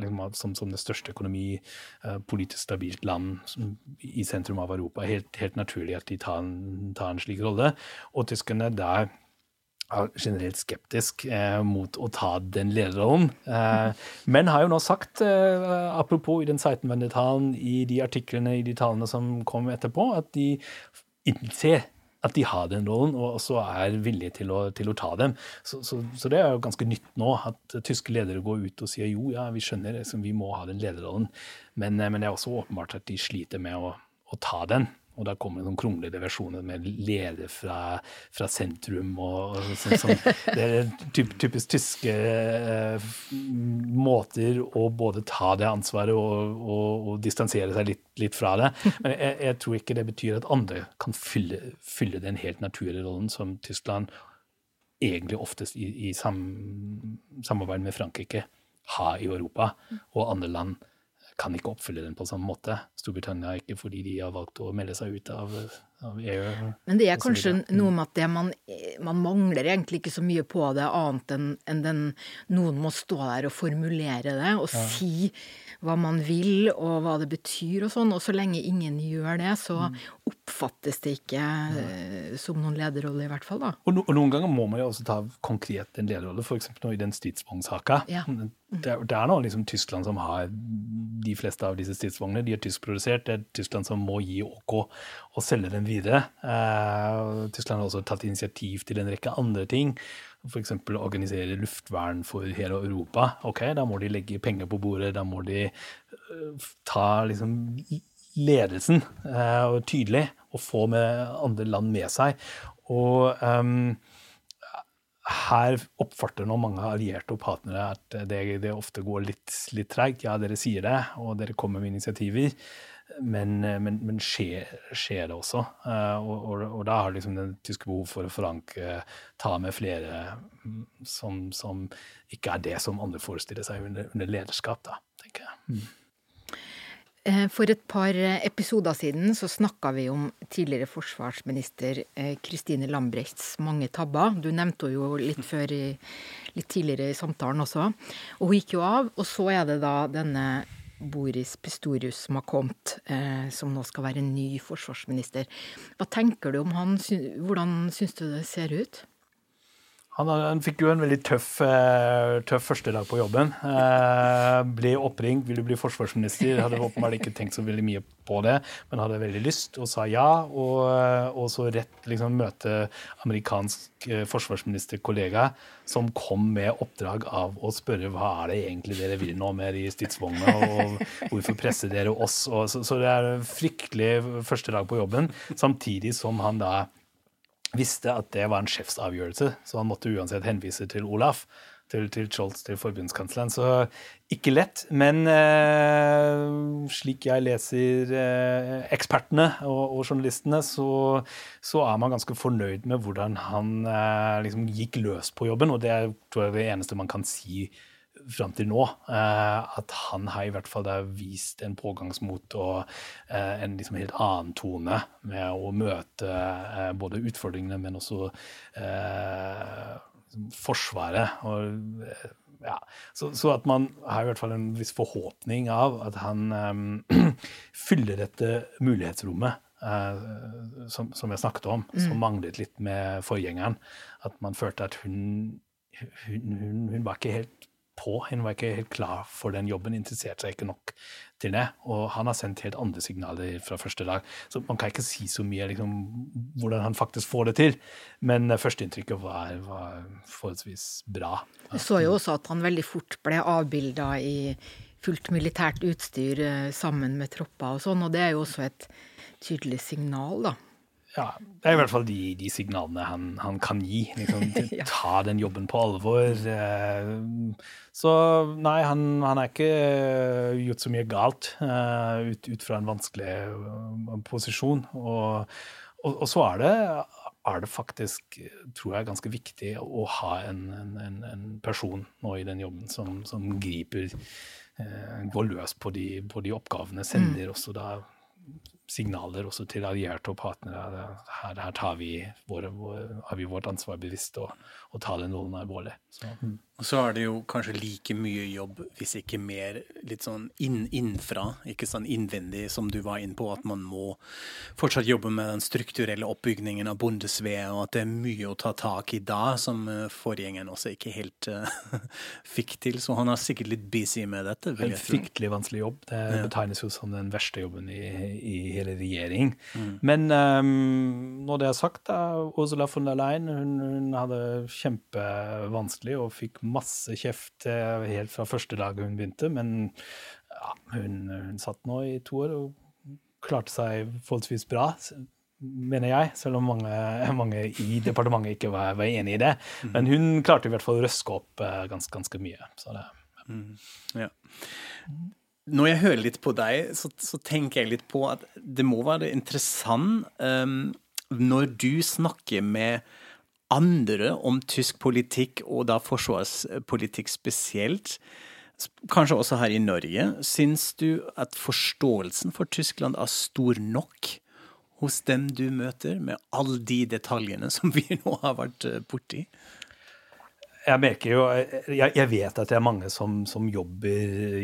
liksom, som, som, det største økonomi, eh, politisk stabilt land som, i sentrum av Europa, helt, helt naturlig at de tar en, tar en slik rolle. Og tyskerne der er generelt skeptisk eh, mot å ta den lederrollen. Eh, men har jo nå sagt, eh, apropos i den Seitenwende-talen, i de artiklene i de talene som kom etterpå, at de innser at de har den rollen, og også er villige til å, til å ta dem. Så, så, så, det er jo ganske nytt nå, at tyske ledere går ut og sier jo, ja, vi skjønner, vi må ha den lederrollen. Men, men det er også åpenbart at de sliter med å, å ta den. Og da kommer det noen kronglete versjoner med leder fra, fra sentrum og, og sånn. sånn. Det er typ, typisk tyske uh, måter å både ta det ansvaret og, og, og distansere seg litt, litt, fra det. Men jeg, jeg, tror ikke det betyr at andre kan fylle, fylle den helt naturlige rollen som Tyskland egentlig oftest i, i sam, samarbeid med Frankrike har i Europa og andre land kan ikke oppfylle den på samme måte. Storbritannia ikke fordi de har valgt å melde seg ut av, av EU. Men det er kanskje noe med at det, man, man, mangler egentlig ikke så mye på det, annet enn enn den noen må stå der og formulere det og ja. si hva man vil og hva det betyr og sånn. Og så lenge ingen gjør det, så mm. oppfattes det ikke ja. som noen lederrolle, i hvert fall. da. Og, no, og, noen ganger må man jo også ta konkret en lederrolle, f.eks. nå i den stridsvognsaka. Ja. Det, det, er nå liksom Tyskland som har de fleste av disse stridsvognene. De er tyskprodusert. Det er Tyskland som må gi OK og selge dem videre. Eh, Tyskland har også tatt initiativ til en rekke andre ting f.eks. organisere luftvern for hele Europa, ok, da må de legge penger på bordet. Da må de uh, ta liksom ledelsen uh, tydelig og få med andre land med seg. Og um, her oppfatter nå mange allierte og partnere at det, det ofte går litt, litt treigt. Ja, dere sier det, og dere kommer med initiativer, men, men, men skjer, skjer, det også? Uh, og, og, og, da har liksom den tyske behov for å forankre, ta med flere mm, som, som, ikke er det som andre forestiller seg under, under lederskap, da, tenker jeg. Mm. Eh, for et par episoder siden så snakka vi om tidligere forsvarsminister Kristine Lambrechts mange tabber. Du nevnte henne jo litt før litt tidligere i samtalen også. Og hun gikk jo av. Og så er det da denne Boris Pistorius som har kommet, eh, som nå skal være ny forsvarsminister. Hva tenker du om han? Hvordan syns du det ser ut? Han, han, fikk jo en veldig tøff, uh, tøff første dag på jobben. Eh, ble oppringt, ville bli forsvarsminister. Hadde åpenbart ikke tenkt så veldig mye på det, men hadde veldig lyst og sa ja. Og, uh, og så rett liksom møte amerikansk forsvarsministerkollega som kom med oppdrag av å spørre hva er det egentlig dere vil nå med de stridsvognene, og hvorfor presser dere oss? Og, så, så det er en fryktelig første dag på jobben, samtidig som han da visste at det var en sjefsavgjørelse, så han måtte uansett henvise til Olaf. Til, til Scholz, til forbundskansleren. Så ikke lett. Men eh, slik jeg leser eh, ekspertene og, og journalistene, så, så, er man ganske fornøyd med hvordan han eh, liksom gikk løs på jobben. Og det er tror jeg, det eneste man kan si fram til nå. Eh, at han har i hvert fall vist en pågangsmot og eh, en liksom helt annen tone med å møte eh, både utfordringene, men også liksom Forsvaret. Og, ja. så, så, at man har i hvert fall en viss forhåpning av at han um, fyller dette mulighetsrommet. Uh, som, som, jeg snakket om, mm. som manglet litt med forgjengeren. At man følte at hun, hun, hun, hun var ikke helt på. Hun var ikke helt klar for den jobben, interesserte seg ikke nok til det. Og han har sendt helt andre signaler fra første dag. Så man kan ikke si så mye liksom, hvordan han faktisk får det til. Men førsteinntrykket var, var forholdsvis bra. Du så jo også at han veldig fort ble avbilda i fullt militært utstyr eh, sammen med tropper og sånn, og det er jo også et tydelig signal, da. Ja, det er i hvert fall de, de signalene han, han, kan gi. Liksom, ta den jobben på alvor. Eh, så nei, han, han er ikke gjort så mye galt uh, ut, ut, fra en vanskelig posisjon. Og, og, og, så er det, er det faktisk, tror jeg, ganske viktig å ha en, en, en person nå i den jobben som, som griper Går løs på de, på de oppgavene. Sender mm. også da signaler også til allierte og partnere. Her, her tar vi våre, har vi vårt ansvar bevisst og, og tar det noen alvorlig. Så. Mm. Og så er det jo kanskje like mye jobb, hvis ikke mer, litt sånn inn, innenfra, ikke sånn innvendig som du var inne på, at man må fortsatt jobbe med den strukturelle oppbygningen av bondesved, og at det er mye å ta tak i da, som eh, forgjengeren også ikke helt uh, fikk til. Så han er sikkert litt busy med dette. En fryktelig vanskelig jobb. Det betegnes jo som den verste jobben i, i hele regjering. Mm. Men um, når det er sagt, da, Ursula von der Leyen hun, hun hadde kjempevanskelig og fikk masse kjeft eh, helt fra første dag hun begynte, men ja, hun, hun, satt nå i to år og klarte seg forholdsvis bra, mener jeg, selv om mange, mange i departementet ikke var, var, enig i det. Mm. Men hun klarte i hvert fall å røske opp uh, ganske, ganske mye. Så det, ja. Mm. ja. Når jeg hører litt på deg, så, så, tenker jeg litt på at det må være interessant um, når du snakker med andre om tysk politikk, og da forsvarspolitikk spesielt, kanskje også her i Norge, syns du at forståelsen for Tyskland er stor nok hos dem du møter, med alle de detaljene som vi nå har vært eh, borti? Jeg merker jo Jeg, jeg vet at det er mange som, som jobber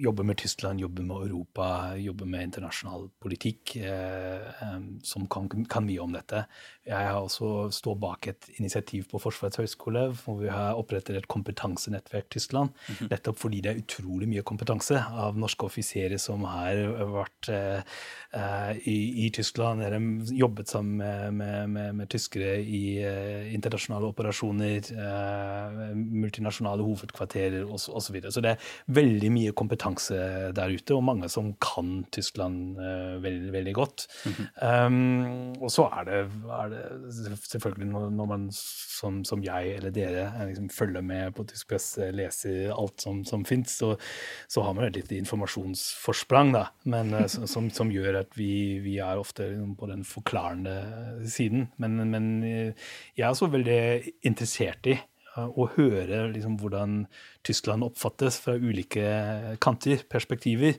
jobber med Tyskland, jobber med Europa, jobber med internasjonal politikk, eh, som kan, kan, mye om dette. Jeg har også står bak et initiativ på Forsvarets høgskole hvor vi har opprettet et kompetansenettverk Tyskland. Mm -hmm. Nettopp fordi det er utrolig mye kompetanse av norske offiserer som har vært eh, i, i, Tyskland. eller jobbet sammen med, med, med, med tyskere i eh, internasjonale operasjoner, eh, multinasjonale hovedkvarterer osv. Så, så, så det er veldig mye kompetanse kompetanse der ute, og mange som kan Tyskland uh, veldig, veldig godt. Mm -hmm. um, og så er det, er det, selvfølgelig når, man som, som, jeg eller dere liksom følger med på tysk presse, leser alt som, som fins, så, så, har man et lite informasjonsforsprang, da, men uh, som, som, gjør at vi, vi er ofte liksom, på den forklarende siden. Men, men jeg er også veldig interessert i å høre liksom, hvordan Tyskland oppfattes fra ulike kanter, perspektiver,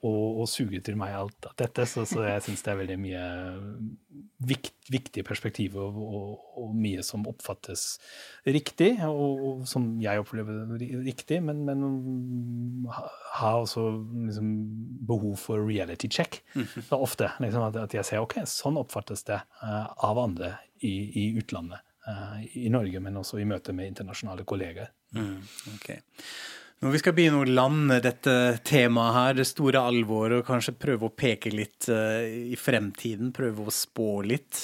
og, og suge til meg alt dette. Så, så jeg syns det er veldig mye vikt, viktige perspektiver og, og, og, mye som oppfattes riktig, og, som jeg opplever riktig, men, men har også liksom, behov for reality check. -hmm. Så ofte liksom, at, at, jeg ser ok, sånn oppfattes det uh, av andre i, i utlandet. Eh, i Norge, men også i møte med internasjonale kolleger. Mm, okay. Når vi skal begynne å lande dette temaet her, det store alvoret, og kanskje prøve å peke litt uh, i fremtiden, prøve å spå litt.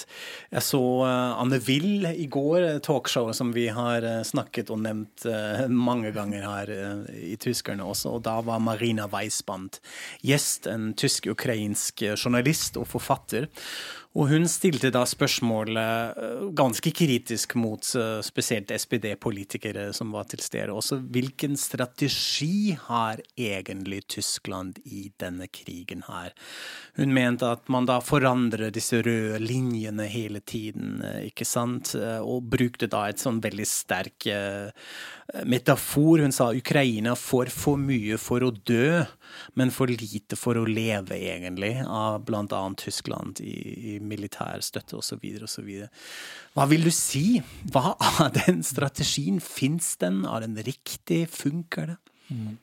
Jeg så uh, Anne Will i går, talkshowet som vi har uh, snakket og nevnt mange ganger her i Tyskerne også, og da var Marina Weisband gjest, en tysk-ukrainsk journalist og forfatter. Og hun stilte da spørsmålet eh, ganske kritisk mot eh, spesielt SPD-politikere som var til stede. Også hvilken strategi har egentlig Tyskland i denne krigen her? Hun mente at man da forandrer disse røde linjene hele tiden, eh, ikke sant? Og brukte da et sånn veldig sterk metafor. Hun sa Ukraina får for mye for å dø, men for lite for å leve, egentlig, av bl.a. Tyskland i, i militær støtte osv. osv. Hva vil du si? Hva av den strategien? Fins den? Er den riktig? Funker det? Mm.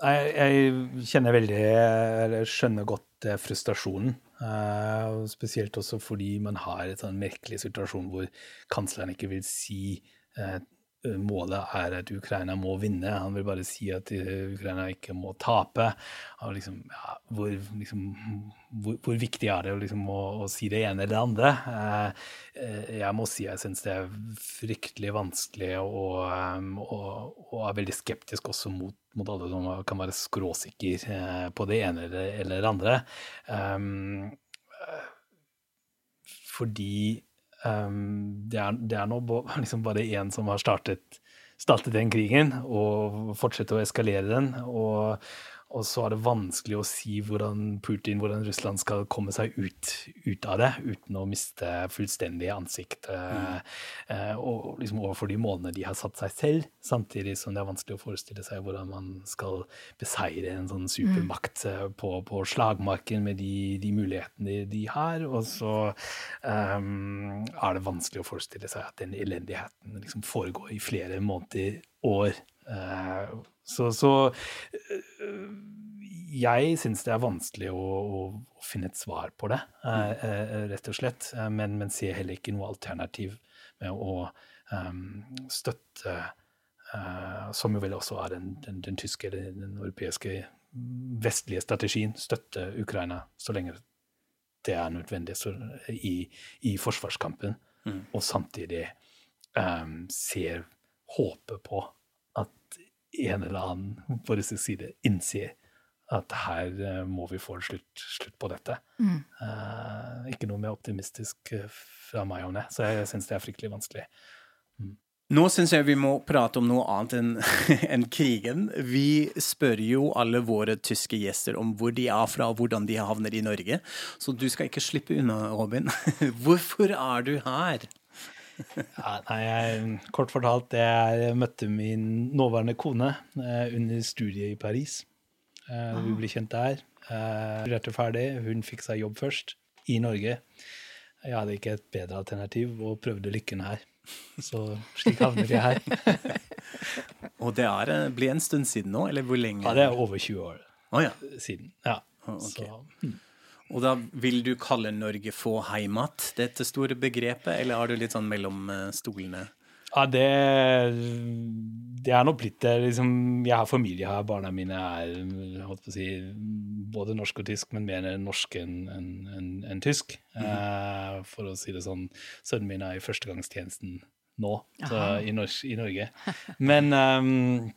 Jeg, jeg, kjenner veldig Eller skjønner godt eh, frustrasjonen. Uh, spesielt også fordi man har en sånn merkelig situasjon hvor kansleren ikke vil si Eh, målet er at Ukraina må vinne. Han vil bare si at eh, Ukraina ikke må tape. Liksom, ja, hvor, liksom, hvor, hvor, viktig er det liksom, å, å, si det ene eller det andre? Eh, jeg må si jeg syns det er fryktelig vanskelig og, og, og, er veldig skeptisk også mot, mot alle som kan være skråsikker på det ene eller, det andre. Um, fordi um, det, er, det, er, nå liksom bare én som har startet, startet den krigen, og fortsetter å eskalere den. Og, og så er det vanskelig å si hvordan Putin, hvordan Russland skal komme seg ut, ut av det uten å miste fullstendig ansikt mm. eh, og liksom overfor de målene de har satt seg selv, samtidig som det er vanskelig å forestille seg hvordan man skal beseire en sånn supermakt mm. på, på, slagmarken med de, de mulighetene de, de, har. Og så um, er det vanskelig å forestille seg at den elendigheten liksom foregår i flere måneder, år. Eh, så, så jeg syns det er vanskelig å, å, finne et svar på det, mm. eh, rett og slett. Eh, men, men ser heller ikke noe alternativ med å um, støtte uh, Som jo vel også er den, den, den tyske eller den europeiske vestlige strategien, støtte Ukraina så lenge det er nødvendig så, i, i, forsvarskampen, mm. og samtidig um, ser håpet på en eller annen på russisk side innse at her uh, må vi få en slutt, slutt på dette. Mm. Uh, ikke noe mer optimistisk uh, fra meg om det. Så jeg syns det er fryktelig vanskelig. Mm. Nå syns jeg vi må prate om noe annet enn en krigen. Vi spør jo alle våre tyske gjester om hvor de er fra, og hvordan de havner i Norge. Så du skal ikke slippe unna, Robin. Hvorfor er du her? Ja, nei, jeg, kort fortalt, jeg møtte min nåværende kone eh, under studiet i Paris. Eh, vi ble kjent der. Eh, studerte ferdig. Hun fikk seg jobb først, i Norge. Jeg hadde ikke et bedre alternativ og prøvde lykken her. Så slik havner jeg her. og det er, eh, blir en stund siden nå, eller hvor lenge? Ja, det er over 20 år oh, ja. siden. Ja. Okay. Så, hmm. Og da vil du kalle Norge få heimat, dette store begrepet, eller har du litt sånn mellom eh, stolene? Ja, det, det er nok blitt det. Liksom, jeg har familie her. Barna mine er holdt på å si, både norsk og tysk, men mer norsk enn en, en, en tysk. Mm -hmm. for å si det sånn. Sønnen min er i førstegangstjenesten nå så, i, Norge. Men um,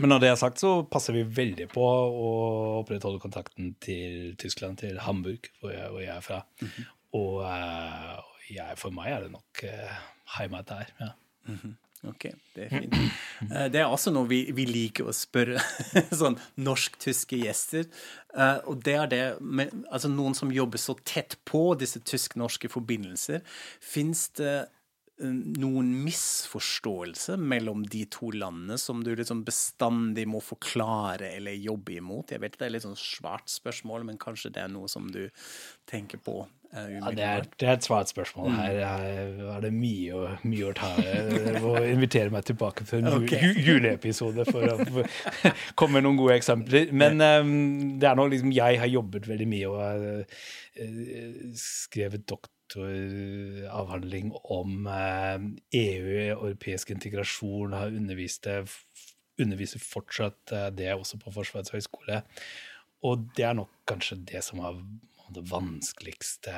Men når det er sagt, så passer vi veldig på å opprettholde kontakten til Tyskland, til Hamburg, hvor jeg, hvor jeg er fra. Og uh, jeg, for meg er det nok uh, heimat der. ja. Ok, det er fint. Eh, Det er også noe vi, vi liker å spørre sånn norsk-tyske gjester. Eh, Og det er det med altså noen som jobber så tett på disse tysk-norske forbindelser. Fins det eh, noen misforståelse mellom de to landene som du liksom bestandig må forklare eller jobbe imot? Jeg vet det er litt sånn svært spørsmål, men kanskje det er noe som du tenker på Uh, Ja, det, er, det er et svart spørsmål. Her er, det mye, mye å ta. Jeg må invitere meg tilbake for en okay. Ju- juleepisode for å for- komme med noen gode eksempler. Men um, det er nå liksom Jeg har jobbet veldig mye og uh, skrevet skrevet doktoravhandling om eh, EU, europeisk integrasjon, har undervist det, underviser fortsatt eh, det også på Forsvarets høgskole. Og det er nok kanskje det som har det vanskeligste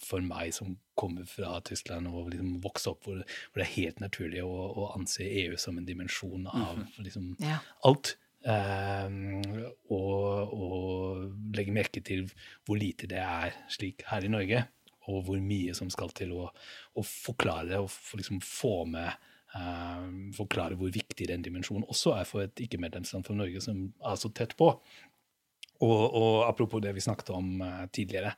for meg som kommer fra Tyskland og liksom vokste opp hvor, hvor det er helt naturlig å, å anse EU som en dimensjon av liksom Ja. alt. Um, og, og legge merke til hvor lite det er slik her i Norge, og hvor mye som skal til å, å forklare og få- liksom få med Uh, Forklare hvor viktig den dimensjonen også er for et ikke-medlemsland som Norge, som er så tett på. Og, og apropos det vi snakket om uh, tidligere,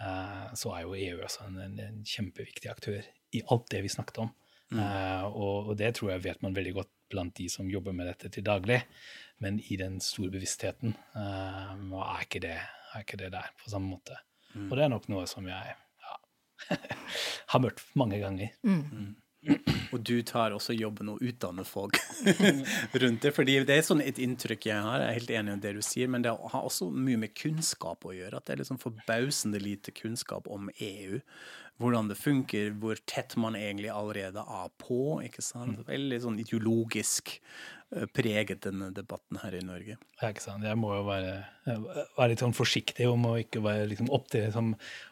uh, så er jo EU også en, en, en kjempeviktig aktør i alt det vi snakket om. Eh, og, og det tror jeg vet man veldig godt blant de som jobber med dette til daglig. Men i den store bevisstheten er, ikke det, er ikke det der på samme måte. Og det er nok noe som jeg har møtt mange ganger. Og du tar også jobben å utdanne folk rundt det. fordi det er sånn et inntrykk jeg har, jeg er helt enig i det du sier, men det har også mye med kunnskap å gjøre. At det er liksom forbausende lite kunnskap om EU. Hvordan det funker, hvor tett man egentlig allerede er på. ikke sant? Veldig sånn ideologisk eh, preget denne debatten her i Norge. Ja, ikke sant? Jeg må jo være, være litt sånn forsiktig om å ikke være liksom opptre som,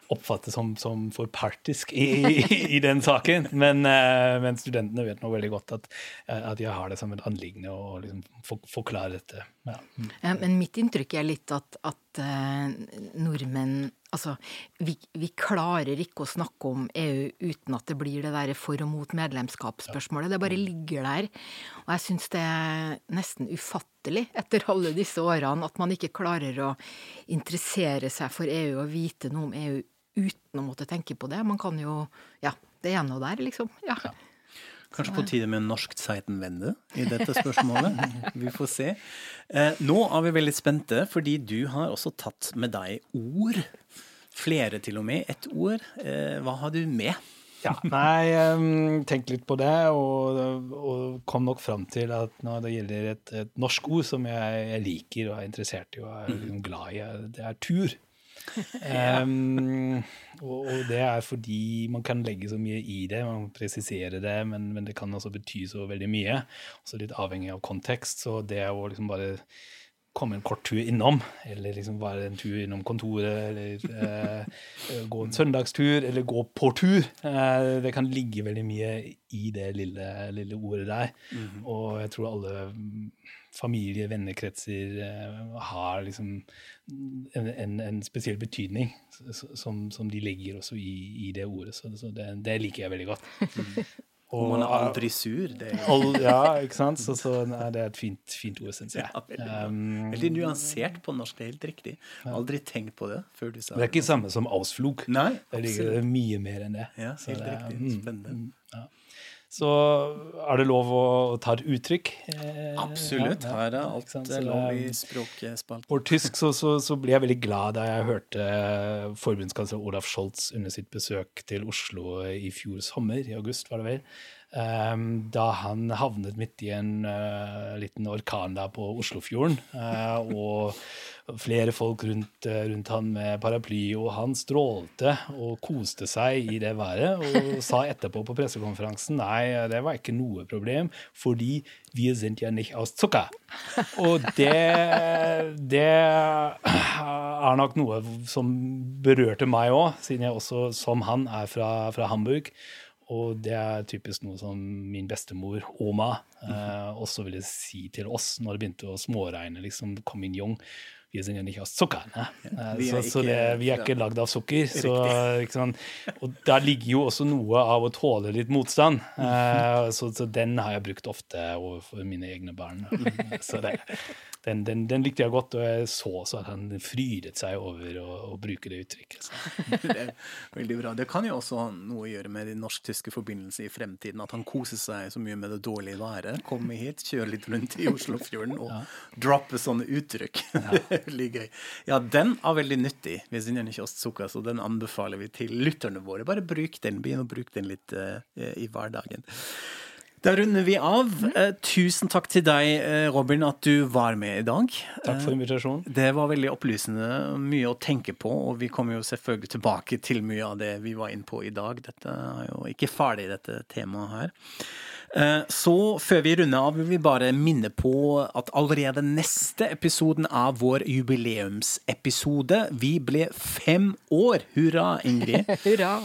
oppfattes som, som for partisk i, i, i den saken. Men, eh, men studentene vet nå veldig godt at, at jeg har det som et anliggende å liksom for, forklare dette. Ja. Mm. Eh, Men mitt inntrykk er litt at, at eh, nordmenn Altså, vi, vi klarer ikke å snakke om EU uten at det blir det der for og mot medlemskapsspørsmålet. Det bare ligger der. Og jeg syns det er nesten ufattelig etter alle disse årene at man ikke klarer å interessere seg for EU og vite noe om EU uten å måtte tenke på det. Man kan jo Ja, det er noe der, liksom. Ja. Kanskje på tide med en norsk Zeitenwende i dette spørsmålet. Vi får se. Eh, nå er vi veldig spente, fordi du har også tatt med deg ord. Flere til og med. Ett ord. Eh, hva har du med? Ja, nei, tenk litt på det, og, og kom nok fram til at når det gjelder et, et norsk ord som jeg, jeg liker og er interessert i og er mm. glad i, det er tur. um, og, og det er fordi man kan legge så mye i det, man kan presisere det, men, men det kan også bety så veldig mye. Også litt avhengig av kontekst. Så det å liksom bare komme en kort tur innom, eller liksom bare en tur innom kontoret, eller eh, gå en søndagstur, eller gå på tur. Eh, det kan ligge veldig mye i det lille, lille ordet der. Og jeg tror alle mm, familie- vennekretser eh, har liksom en, en, en spesiell betydning som, som de legger også i, i det ordet. Så, så det, det liker jeg veldig godt. Og man er aldri sur. Det er All, ja, ikke sant? Så, så nei, det er et fint, fint ord, syns jeg. ja, veldig. Um, veldig nyansert på norsk. Det er helt riktig. Aldri tenkt på det før du sa det er ikke det samme som Ausflug. Nei, Det ligger mye mer enn det. Ja, helt det riktig. mm, Spennende. mm, ja. Så er det lov å ta et uttrykk? Eh, Absolutt. Her er alt sant? lov i språkspalten. For tysk så, så, så ble jeg veldig glad da jeg hørte forbundskansler Olaf Scholz under sitt besøk til Oslo i fjor sommer, i august var det vel, ehm, da han havnet midt i en uh, liten orkan da på Oslofjorden, eh, og flere folk rundt, eh, rundt han med paraply, og han strålte og koste seg i det været, og sa etterpå på pressekonferansen nei, det var ikke noe problem, fordi vi sind ja nicht aus Zucker. Og det, det er nok noe som berørte meg òg, siden jeg også, som han, er fra, fra Hamburg. Og det er typisk noe som min bestemor, Oma, eh, også ville si til oss når det begynte å småregne. liksom, kom inn jung. Vi sind ja nicht aus Zucker. Ne? Ja, så, så det, vi er ikke lagd av sukker. Så, sant? Og der ligger jo også noe av å tåle litt motstand. Uh, så, så den har jeg brukt ofte overfor mine egne barn. Så det, den, den, den likte jeg godt, og jeg så også at han frydet seg over å, å bruke det uttrykket. Så. Det er veldig bra. Det kan jo også ha noe å gjøre med de norsk-tyske forbindelsene i fremtiden. At han koser seg så mye med det dårlige været. Kommer hit, kjører litt rundt i Oslofjorden og dropper sånne uttrykk. Det er veldig gøy. Ja, den er veldig nyttig. Vi den ikke oss sukker, så den anbefaler vi til lytterne våre. Bare bruk den. Begynn å bruke den litt uh, i hverdagen. Da runder vi av. Eh, tusen takk til deg, eh, Robin, at du var med i dag. Takk for invitasjonen. Det var veldig opplysende, mye å tenke på, og vi kommer jo selvfølgelig tilbake til mye av det vi var inne på i dag. Dette er jo ikke ferdig, dette temaet her. Eh, Så før vi runder av, vil vi bare minne på at allerede neste episoden av vår jubileumsepisode Vi ble fem år! Hurra, Ingrid. Hurra!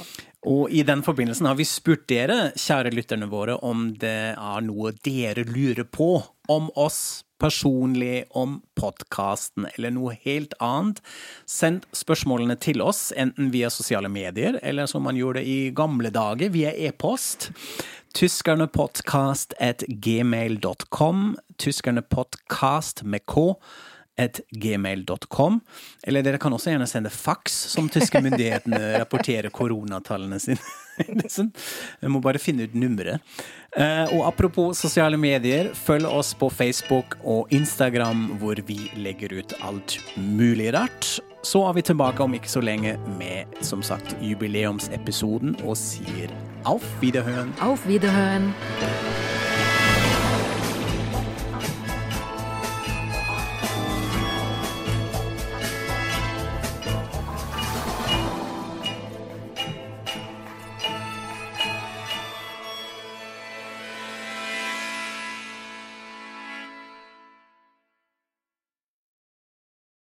Og i den forbindelsen har vi spurt dere, kjære lytterne våre, om det er noe dere lurer på om oss personlig, om podkasten eller noe helt annet. Send spørsmålene til oss, enten via sosiale medier, eller som man gjorde i gamle dager, via e-post. Tyskernepodkast at gmail.com. Tyskernepodkast med k gmail.com. Eller dere kan også gjerne sende faks, som tyske myndighetene rapporterer koronatallene sine. Jeg må bare finne ut nummeret. Eh, Og apropos sosiale medier, følg oss på Facebook og Instagram, hvor vi legger ut alt mulig rart. Så er vi tilbake om ikke så lenge med, som sagt, jubileumsepisoden og sier auf Wiederhøen. Auf Wiederhören!